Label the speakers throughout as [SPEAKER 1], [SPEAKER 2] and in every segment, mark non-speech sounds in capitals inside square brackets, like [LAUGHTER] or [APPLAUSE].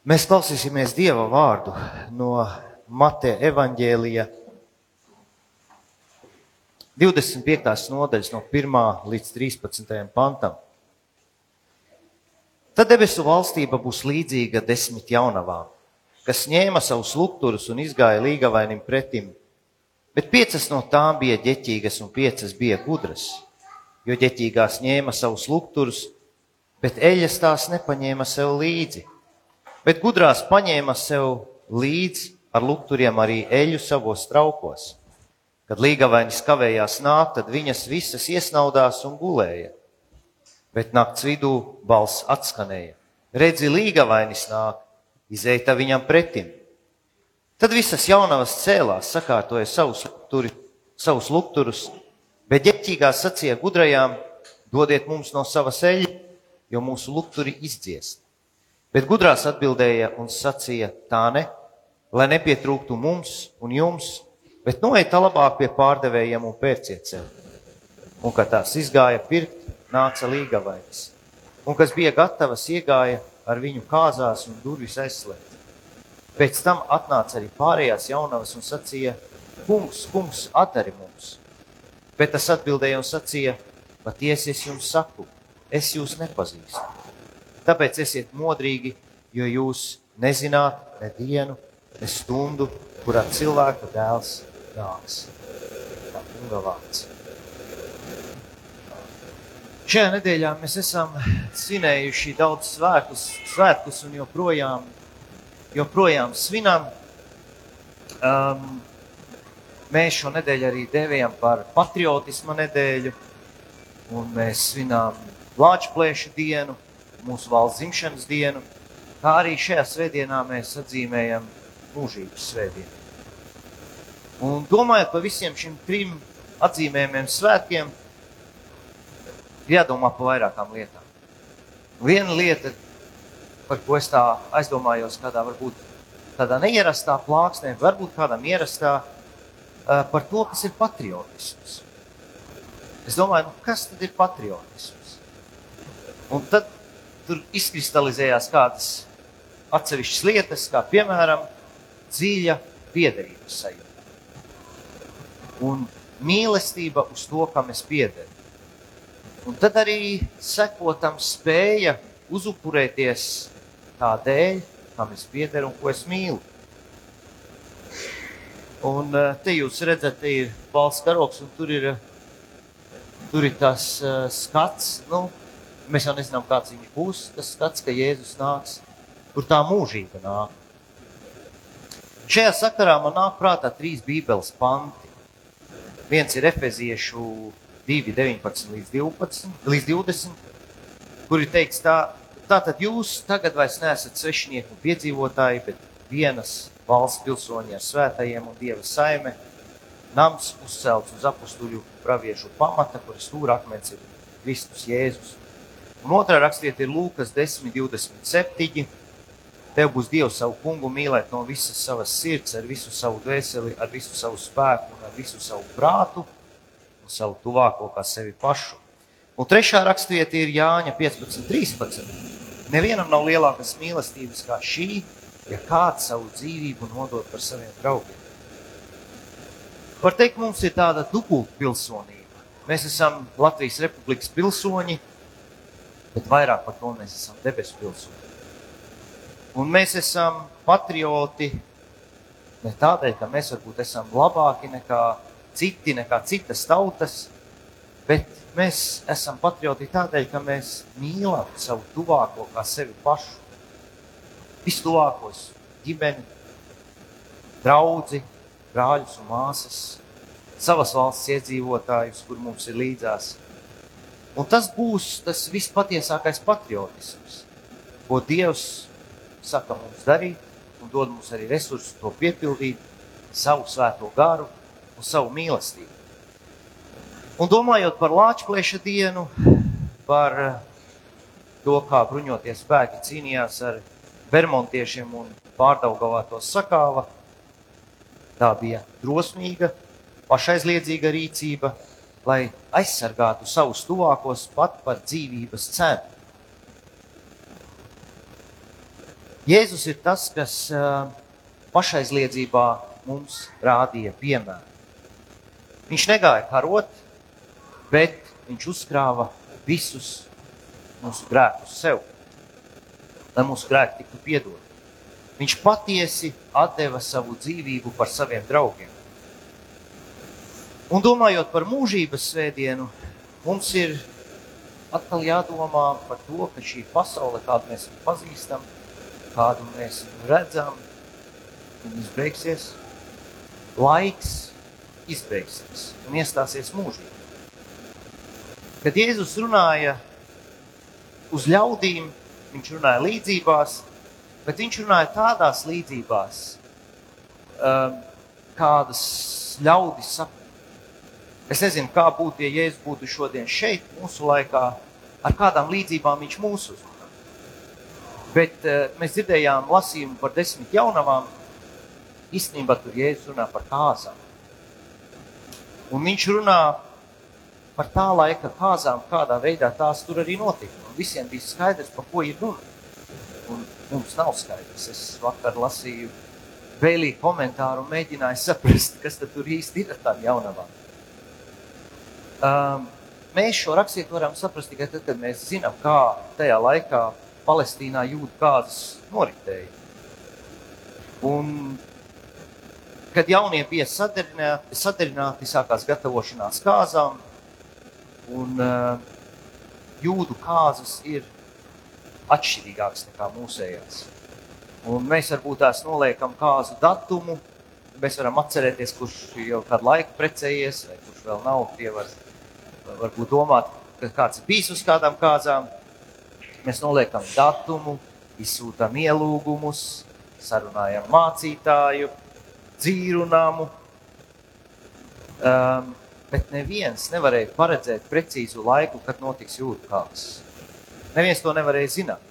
[SPEAKER 1] Mēs klausīsimies Dieva vārdu no Mateja evaņģēlija 25. nodaļas no 1 līdz 13. pantam. Tad debesu valstība būs līdzīga desmit jaunavām, kas ņēma savus lukturus un izgāja līgavainim pretim, bet piecas no tām bija ģeķīgas un piecas bija gudras, jo ģeķīgās ņēma savus lukturus, bet eļas tās nepaņēma sev līdzi bet gudrās paņēma sev līdzi ar lukturiem arī eļu savos traukos. Kad līgavainis kavējās nākt, tad viņas visas iesnaudās un gulēja. Bet nakts vidū balss atskanēja: Redzi, līgavainis nāk, izeita viņam pretim. Tad visas jaunavas cēlās, sakārtoja savus, lukturi, savus lukturus, bet ģeķīgās sacīja gudrajām: Dodiet mums no savas eļļas, jo mūsu lukturi izdziest. Bet gudrās atbildēja un sacīja: Tā ne, lai nepietrūktu mums un jums, bet noiet labāk pie pārdevējiem un pērciet sev. Un, kad tās izgāja pirkt, nāca līgavainis, un kas bija gatavas, iegāja ar viņu kāzās un durvis aizslēgt. Pēc tam atnāca arī pārējās jaunavas un sacīja: Kungs, kungs, atdari mums! Bet tas atbildēja un sacīja: Patiesi es jums saku, es jūs nepazīstu. Tāpēc esiet modrīgi, jo jūs nezināt ne dienu, ne stundu, kurā cilvēka dēls nāks. Tā kunga vārds. Šajā nedēļā mēs esam svinējuši daudz svētkus, svētkus un joprojām, joprojām svinam. Um, mēs šo nedēļu arī devējam par patriotisma nedēļu, un mēs svinām Lāčplēša dienu mūsu valsts dzimšanas dienu, kā arī šajā svētdienā mēs atzīmējam mūžības svētdienu. Un domājot par visiem šiem trim atzīmējumiem svētkiem, jādomā par vairākām lietām. Viena lieta, par ko es tā aizdomājos, kādā varbūt tādā neierastā plāksnē, varbūt kādam ierastā, par to, kas ir patriotisms. Es domāju, nu, kas tad ir patriotisms? Un tad tur izkristalizējās kādas atsevišķas lietas, kā piemēram dziļa piederības sajūta un mīlestība uz to, kam es piederu. Un tad arī sekotam spēja uzupurēties tā dēļ, kam es piederu un ko es mīlu. Un eh, te jūs redzat, ir valsts karoks, un tur ir, tur ir tas uh, skats, nu, Mēs jau nezinām, kāds viņš būs. Tas skats, ka Jēzus nāks, kur tā mūžība nāk. Šajā sakarā man nāk prātā trīs Bībeles panti. Viens ir Efeziešu 2, 19 līdz, 12, līdz 20, kur ir teikts tā, tātad jūs tagad vairs neesat svešinieki un piedzīvotāji, bet vienas valsts pilsoņi ar svētajiem un dieva saime, nams uzcelts uz apustuļu praviešu pamata, kuras stūrakmens ir Kristus Jēzus. Un otrā rakstiet ir Lūkas 10, 27. Tev būs Dievs savu kungu mīlēt no visas savas sirds, ar visu savu dvēseli, ar visu savu spēku ar visu savu prātu un savu tuvāko kā sevi pašu. Un trešā rakstiet ir Jāņa 15, 13. Nevienam nav lielākas mīlestības kā šī, ja kāds savu dzīvību nodod par saviem draugiem. Var teikt, mums ir tāda dubulta pilsonība. Mēs esam Latvijas Republikas pilsoņi, bet vairāk par to mēs esam debesu pilsoņi. Un mēs esam patrioti ne tādēļ, ka mēs varbūt esam labāki nekā citi, nekā citas tautas, bet mēs esam patrioti tādēļ, ka mēs mīlam savu tuvāko kā sevi pašu. Vistuvākos ģimeni, draugi, brāļus un māsas, savas valsts iedzīvotājus, kur mums ir līdzās Un tas būs tas vispatiesākais patriotisms, ko Dievs saka mums darīt, un dod mums arī resursus to piepildīt, savu svēto garu un savu mīlestību. Un domājot par Latvijas dienu, par to, kā bruņoties spēki cīnījās ar Bermontiešiem un pārdaugavā to sakāva, tā bija drosmīga, pašaizliedzīga rīcība, lai aizsargātu savus tuvākos pat par dzīvības cenu. Jēzus ir tas, kas pašaizliedzībā mums rādīja piemēru. Viņš negāja karot, bet viņš uzkrāva visus mūsu grēkus sev, lai mūsu grēki tiktu piedoti. Viņš patiesi deva savu dzīvību par saviem draugiem. Un domājot par mūžības svētdienu, mums ir atkal jādomā par to, ka šī pasaule, kādu mēs pazīstam, kādu mēs redzam, viņas beigsies, laiks izbeigsies un iestāsies mūžībā. Kad Jēzus runāja uz ļaudīm, viņš runāja līdzībās, bet viņš runāja tādās līdzībās, um, kādas ļaudis saprot. Es nezinu, kā būtu, ja Jēzus būtu šodien šeit, mūsu laikā, ar kādām līdzībām viņš mūs uzrunā. Bet uh, mēs dzirdējām lasījumu par desmit jaunavām. Īstenībā tur Jēzus runā par kāzām. Un viņš runā par tā laika kāzām, kādā veidā tās tur arī notika. Un visiem bija skaidrs, par ko ir runa. Un mums nav skaidrs. Es vakar lasīju vēlīju komentāru un mēģināju saprast, kas tur īsti ir ar tām jaunavām. Um, mēs šo rakstītu varam saprast tikai tad, kad mēs zinām, kā tajā laikā Palestīnā jūda kādas noritēja. Un, kad jaunie bija sadarināti, sadarināti sākās gatavošanās kāzām, un uh, jūdu kāzas ir atšķirīgākas nekā mūsējās. Un mēs varbūt tās noliekam kāzu datumu, mēs varam atcerēties, kurš jau kādu laiku precējies, vai kurš vēl nav, tie var varbūt domāt, ka kāds bijis uz kādām kāzām. Mēs noliekam datumu, izsūtām ielūgumus, sarunājam mācītāju, dzīrunāmu. Um, bet neviens nevarēja paredzēt precīzu laiku, kad notiks jūras kāzas. Neviens to nevarēja zināt.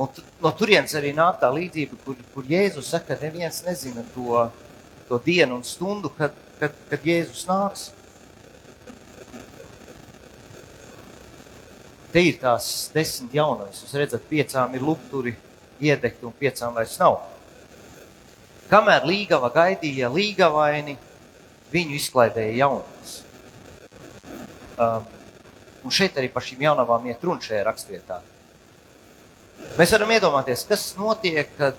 [SPEAKER 1] Un no turienes arī nāk tā līdzība, kur, kur Jēzus saka, ka neviens nezina to, to dienu un stundu, kad, kad, kad Jēzus nāks. Te ir tās desmit jaunās. Jūs redzat, piecām ir lukturi iedegti un piecām vairs nav. Kamēr līgava gaidīja līgavaini, viņu izklaidēja jaunās. Um, un šeit arī par šīm jaunavām iet runa šajā rakstvietā. Mēs varam iedomāties, kas notiek, kad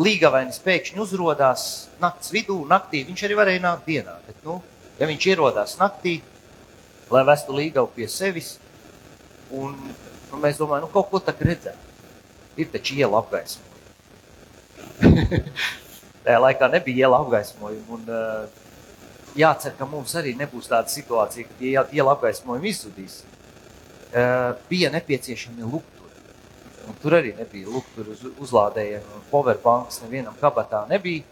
[SPEAKER 1] līgavainis pēkšņi uzrādās naktas vidū. Naktī viņš arī varēja nākt dienā. Bet, nu, ja viņš ierodās naktī, lai vestu līgavu pie sevis, Un, un mēs domājam, nu, kaut ko tādu redzēt. Ir taču iela apgaismojumi. [LAUGHS] Tajā laikā nebija iela apgaismojumi. Un, uh, jācer, ka mums arī nebūs tāda situācija, ka iela apgaismojumi izzudīs. Uh, bija nepieciešami lukturi. Un tur arī nebija lukturi uz, uzlādējiem. Powerbanks nevienam kabatā nebija.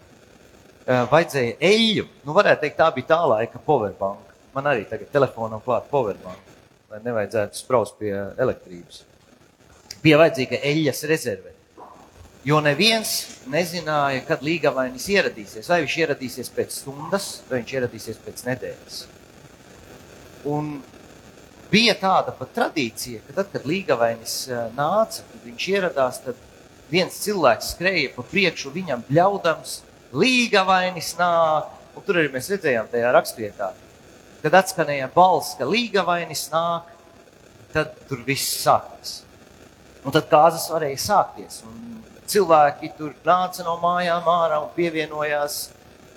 [SPEAKER 1] Uh, vajadzēja eļļu. Nu, varētu teikt, tā bija tā laika powerbank. Man arī tagad telefonam klāt powerbank lai nevajadzētu spraust pie elektrības. Bija vajadzīga eļļas rezerve. Jo neviens nezināja, kad līgavainis ieradīsies. Vai viņš ieradīsies pēc stundas, vai viņš ieradīsies pēc nedēļas. Un bija tāda pat tradīcija, ka tad, kad līgavainis eh, nāca, kad viņš ieradās, tad viens cilvēks skrēja pa priekšu viņam bļaudams, līgavainis nāk. Un tur arī mēs redzējām tajā rakstvietā, kad atskanēja balss, ka līgavainis nāk, tad tur viss sākās. Un tad kāzas varēja sākties. Un cilvēki tur nāca no mājām ārā un pievienojās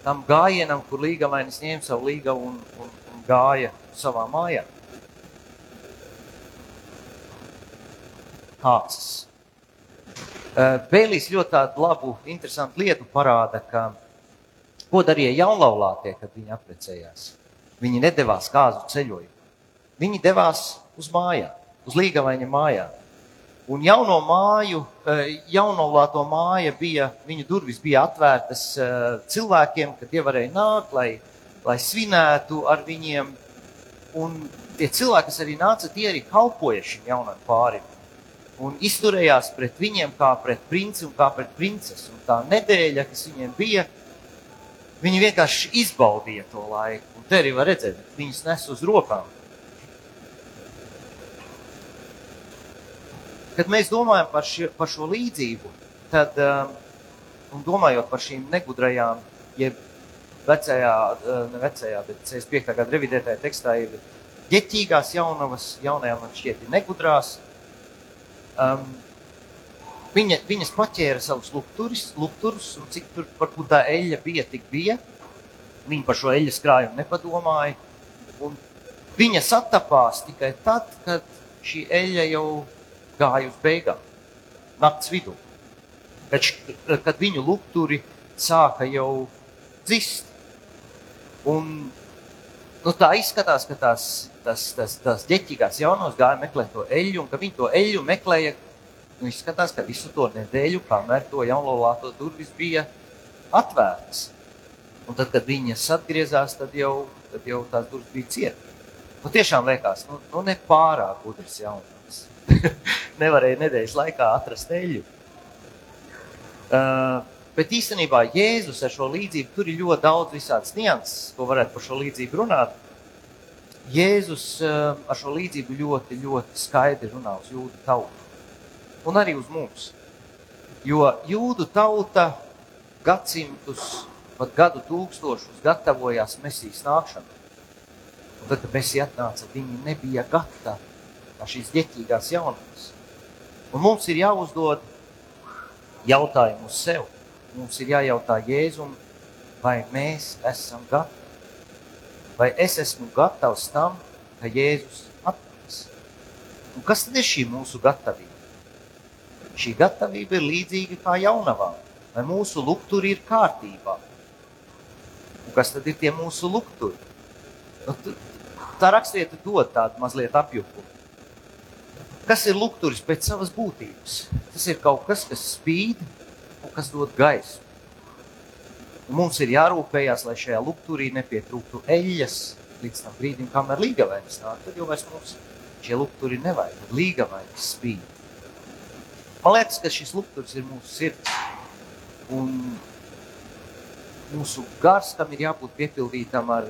[SPEAKER 1] tam gājienam, kur līgavainis ņēma savu līgavu un, un, un gāja savā mājā. Kāzas. Bēlīs ļoti tādu labu, interesantu lietu parāda, ka ko darīja jaunlaulātie, kad viņi apprecējās. Viņi nedavās kāzu ceļojumu. Viņi devās uz mājām, uz līgavaņa mājām. Un jauno māju, eh, jaunolāto māja bija, viņu durvis bija atvērtas eh, cilvēkiem, ka tie varēja nākt, lai, lai svinētu ar viņiem. Un tie cilvēki, kas arī nāca, tie arī kalpoja šim jaunam pārim. Un izturējās pret viņiem kā pret princi un kā pret princesi. Un tā nedēļa, kas viņiem bija, viņi vienkārši izbaudīja to laiku. Un te arī var redzēt, viņas nes uz rokām. Kad mēs domājam par, šie, par šo līdzību, tad, um, domājot par šīm negudrajām, jeb vecajā, uh, ne vecajā, bet 65. gada revidētajā tekstā ir ģeķīgās jaunavas, jaunajām man šķiet ir negudrās. Um, viņa, viņas paķēra savus lukturis, lukturus, un cik tur varbūt tā eļļa bija, tik bija. Viņa par šo eļļas krājumu nepadomāja. Un viņa satapās tikai tad, kad šī eļļa jau gāja uz beigām, naktas vidū. Kad, kad viņu lukturi sāka jau dzist. Un, nu, tā izskatās, ka tās, tas, tas, tās ģeķīgās jaunos gāja meklēt to eļļu, un ka viņi to eļļu meklēja, izskatās, ka visu to nedēļu, kamēr to jaunlaulāto durvis bija atvērtas. Un tad, kad viņas atgriezās, tad jau, tad jau tās durvis bija cietas. Nu, tiešām liekas, nu, nu ne pārāk gudrs jaunums. [LAUGHS] Nevarēja nedēļas laikā atrast eļļu. Uh, bet īstenībā Jēzus ar šo līdzību tur ir ļoti daudz visādas nianses, ko varētu par šo līdzību runāt. Jēzus uh, ar šo līdzību ļoti, ļoti skaidri runā uz jūdu tautu un arī uz mums. Jo jūdu tauta gadsimtus, pat gadu tūkstošus gatavojās Mesijas nākšanai. Un tad, kad Mesija atnāca, viņi nebija gatavi ar šīs ģeķīgās jaunības. Un mums ir jāuzdod jautājumu uz sev. Mums ir jājautā Jēzum, vai mēs esam gatavi? Vai es esmu gatavs tam, ka Jēzus atnāks? Un kas tad ir šī mūsu gatavība? Šī gatavība ir līdzīga kā jaunavām. Vai mūsu lukturi ir kārtībā? Un kas tad ir tie mūsu lukturi? Nu, tā rakstieta dod tādu mazliet apjukumu. Kas ir lukturis pēc savas būtības? Tas ir kaut kas, kas spīd un kas dod gaisu. Un mums ir jārūpējas, lai šajā lukturī nepietrūktu eļļas līdz tam brīdim, kamēr līgavainis nāk. Tad jau vairs mums šie lukturi nevajag, tad līgavainis spīd. Man liekas, ka šis lukturis ir mūsu sirds. Un mūsu gars, kam ir jābūt piepildītam ar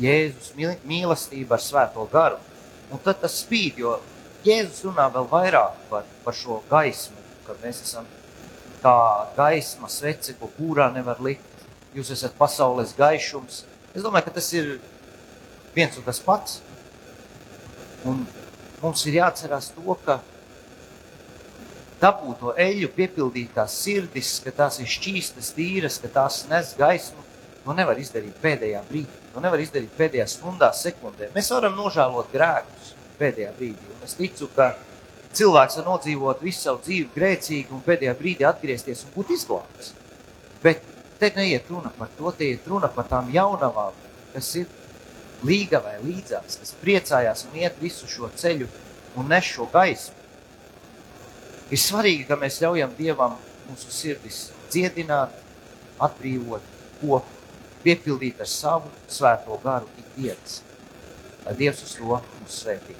[SPEAKER 1] Jēzus mīlestību ar svēto garu. Un tad tas spīd, jo Jēzus runā vēl vairāk par, par šo gaismu, ka mēs esam kā gaisma svece, ko kūrā nevar likt. Jūs esat pasaules gaišums. Es domāju, ka tas ir viens un tas pats. Un mums ir jāatcerās to, ka dabūt to eļu, piepildīt tās sirdis, ka tās ir šķīstas, tīras, ka tās nes gaismu, to nevar izdarīt pēdējā brīdī. To nevar izdarīt pēdējā stundā, sekundē. Mēs varam nožēlot grēkus pēdējā brīdī. Un es ticu, ka cilvēks var nodzīvot visu savu dzīvi grēcīgi un pēdējā brīdī atgriezties un būt izglābts. Bet te neiet runa par to, te iet runa par tām jaunavām, kas ir līga vai līdzās, kas priecājās un iet visu šo ceļu un nes šo gaismu. Ir svarīgi, ka mēs ļaujam Dievam mūsu sirdis dziedināt, atbrīvot, kopt piepildīt ar savu svēto garu ikdienas. Lai Dievs uz to mums svētī.